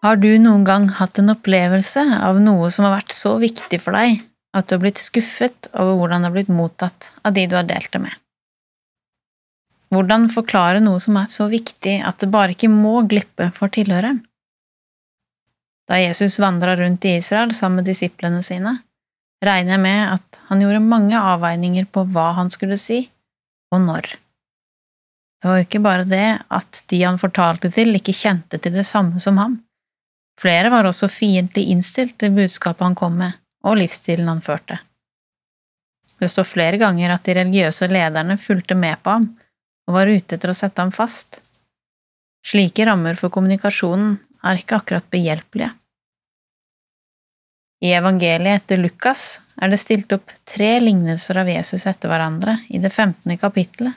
Har du noen gang hatt en opplevelse av noe som har vært så viktig for deg at du har blitt skuffet over hvordan det har blitt mottatt av de du har delt det med? Hvordan forklare noe som er så viktig at det bare ikke må glippe for tilhøreren? Da Jesus vandra rundt i Israel sammen med disiplene sine, regner jeg med at han gjorde mange avveininger på hva han skulle si, og når. Det var jo ikke bare det at de han fortalte til, ikke kjente til det samme som ham. Flere var også fiendtlig innstilt til budskapet han kom med, og livsstilen han førte. Det står flere ganger at de religiøse lederne fulgte med på ham og var ute etter å sette ham fast. Slike rammer for kommunikasjonen er ikke akkurat behjelpelige. I evangeliet etter Lukas er det stilt opp tre lignelser av Jesus etter hverandre i det femtende kapittelet,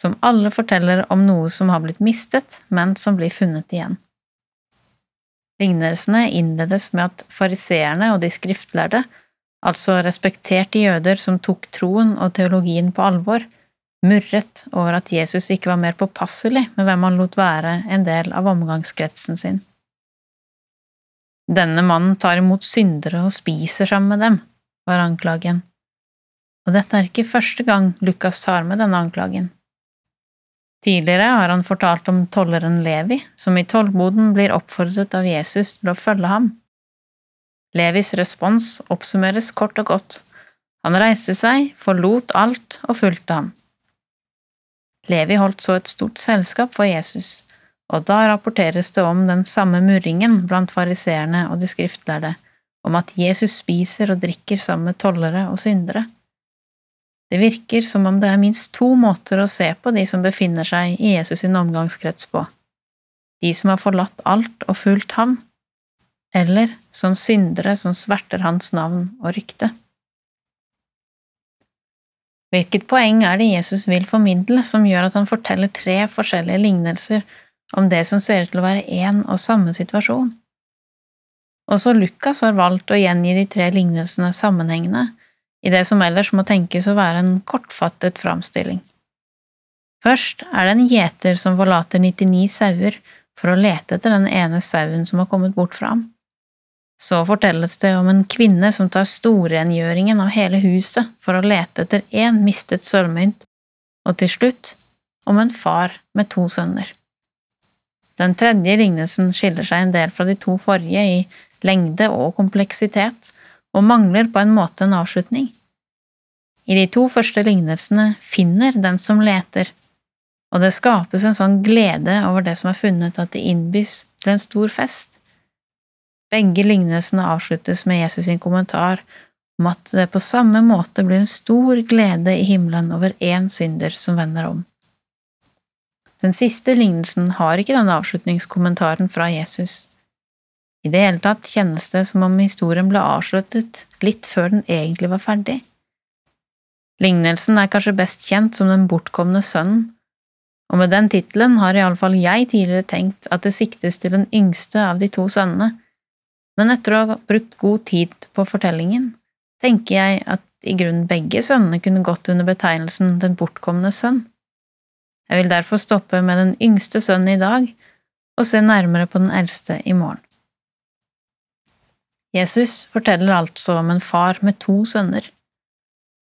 som alle forteller om noe som har blitt mistet, men som blir funnet igjen. Lignelsene innledes med at fariseerne og de skriftlærde, altså respekterte jøder som tok troen og teologien på alvor, murret over at Jesus ikke var mer påpasselig med hvem han lot være en del av omgangskretsen sin. Denne mannen tar imot syndere og spiser sammen med dem, var anklagen, og dette er ikke første gang Lukas tar med denne anklagen. Tidligere har han fortalt om tolleren Levi, som i tollboden blir oppfordret av Jesus til å følge ham. Levis respons oppsummeres kort og godt. Han reiste seg, forlot alt og fulgte ham. Levi holdt så et stort selskap for Jesus, og da rapporteres det om den samme murringen blant fariseerne og de skriftlærde, om at Jesus spiser og drikker sammen med tollere og syndere. Det virker som om det er minst to måter å se på de som befinner seg i Jesus sin omgangskrets på, de som har forlatt alt og fulgt ham, eller som syndere som sverter hans navn og rykte. Hvilket poeng er det Jesus vil formidle som gjør at han forteller tre forskjellige lignelser om det som ser ut til å være én og samme situasjon? Også Lukas har valgt å gjengi de tre lignelsene sammenhengende, i det som ellers må tenkes å være en kortfattet framstilling. Først er det en gjeter som forlater 99 sauer for å lete etter den ene sauen som har kommet bort fra ham. Så fortelles det om en kvinne som tar storrengjøringen av hele huset for å lete etter én mistet sølvmynt, og til slutt om en far med to sønner. Den tredje lignelsen skiller seg en del fra de to forrige i lengde og kompleksitet, og mangler på en måte en avslutning. I de to første lignelsene finner den som leter, og det skapes en sånn glede over det som er funnet at det innbys til en stor fest. Begge lignelsene avsluttes med Jesus sin kommentar om at det på samme måte blir en stor glede i himmelen over én synder som vender om. Den siste lignelsen har ikke denne avslutningskommentaren fra Jesus. I det hele tatt kjennes det som om historien ble avsluttet litt før den egentlig var ferdig. Lignelsen er kanskje best kjent som Den bortkomne sønnen, og med den tittelen har iallfall jeg tidligere tenkt at det siktes til den yngste av de to sønnene, men etter å ha brukt god tid på fortellingen, tenker jeg at i grunnen begge sønnene kunne gått under betegnelsen Den bortkomne sønn. Jeg vil derfor stoppe med den yngste sønnen i dag og se nærmere på den eldste i morgen. Jesus forteller altså om en far med to sønner.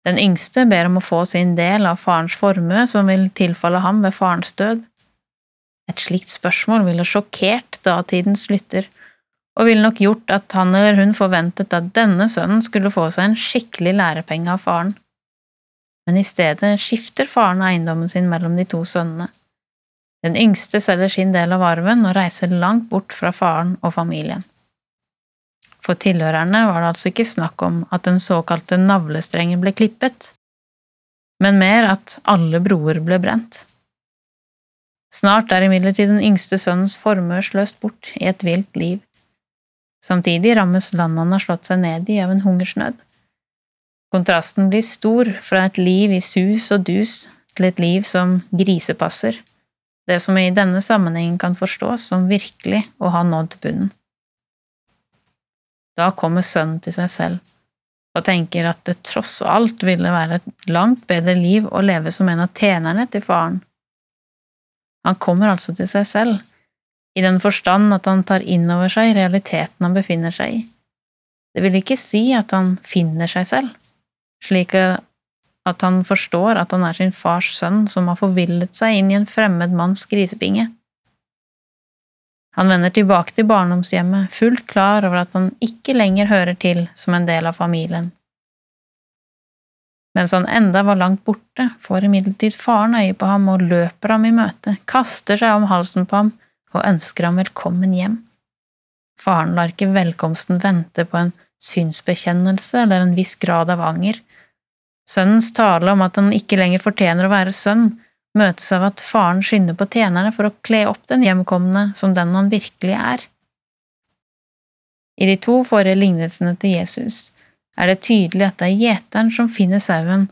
Den yngste ber om å få sin del av farens formue som vil tilfalle ham ved farens død. Et slikt spørsmål ville sjokkert datidens lytter, og ville nok gjort at han eller hun forventet at denne sønnen skulle få seg en skikkelig lærepenge av faren. Men i stedet skifter faren eiendommen sin mellom de to sønnene. Den yngste selger sin del av arven og reiser langt bort fra faren og familien. For tilhørerne var det altså ikke snakk om at den såkalte navlestrengen ble klippet, men mer at alle broer ble brent. Snart er imidlertid den yngste sønnens formue sløst bort i et vilt liv. Samtidig rammes landet han har slått seg ned i av en hungersnød. Kontrasten blir stor fra et liv i sus og dus til et liv som grisepasser, det som i denne sammenhengen kan forstås som virkelig å ha nådd bunnen. Da kommer sønnen til seg selv og tenker at det tross alt ville være et langt bedre liv å leve som en av tjenerne til faren. Han kommer altså til seg selv, i den forstand at han tar inn over seg realiteten han befinner seg i. Det vil ikke si at han finner seg selv, slik at han forstår at han er sin fars sønn som har forvillet seg inn i en fremmed manns grisepinge. Han vender tilbake til barndomshjemmet, fullt klar over at han ikke lenger hører til som en del av familien. Mens han enda var langt borte, får imidlertid faren øye på ham og løper ham i møte, kaster seg om halsen på ham og ønsker ham velkommen hjem. Faren lar ikke velkomsten vente på en synsbekjennelse eller en viss grad av anger. Sønnens tale om at han ikke lenger fortjener å være sønn, møtes av at faren skynder på tjenerne for å kle opp den hjemkomne som den han virkelig er. I de to forrige lignelsene til Jesus er det tydelig at det er gjeteren som finner sauen,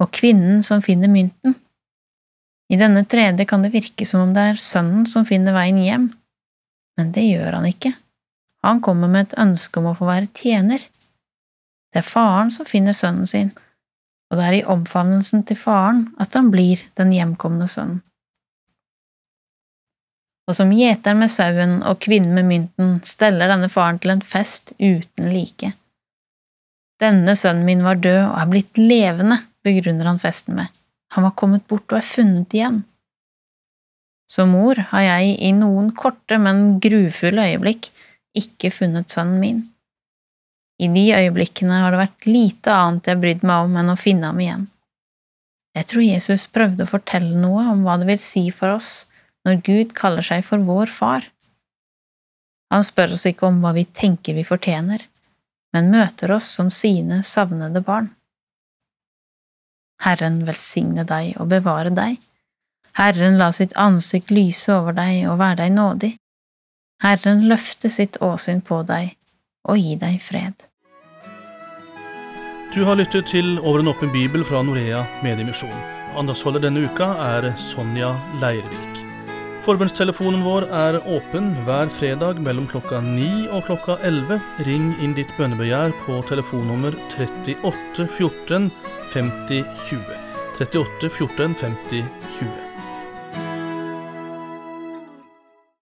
og kvinnen som finner mynten. I denne tredje kan det virke som om det er sønnen som finner veien hjem, men det gjør han ikke. Han kommer med et ønske om å få være tjener. Det er faren som finner sønnen sin, og det er i omfavnelsen til faren at han blir den hjemkomne sønnen. Og som gjeteren med sauen og kvinnen med mynten steller denne faren til en fest uten like. Denne sønnen min var død og er blitt levende, begrunner han festen med. Han var kommet bort og er funnet igjen. Som mor har jeg i noen korte, men grufulle øyeblikk ikke funnet sønnen min. I de øyeblikkene har det vært lite annet jeg brydde meg om enn å finne ham igjen. Jeg tror Jesus prøvde å fortelle noe om hva det vil si for oss når Gud kaller seg for vår far. Han spør oss ikke om hva vi tenker vi fortjener, men møter oss som sine savnede barn. Herren velsigne deg og bevare deg. Herren la sitt ansikt lyse over deg og være deg nådig. Herren løfte sitt åsyn på deg og gi deg fred. Du har lyttet til Over en åpen bibel fra Norea Mediemisjon. Andagsholder denne uka er Sonja Leirvik. Forbundstelefonen vår er åpen hver fredag mellom klokka 9 og klokka 11. Ring inn ditt bønnebegjær på telefonnummer 38 14 50 20. 38 14 50 20.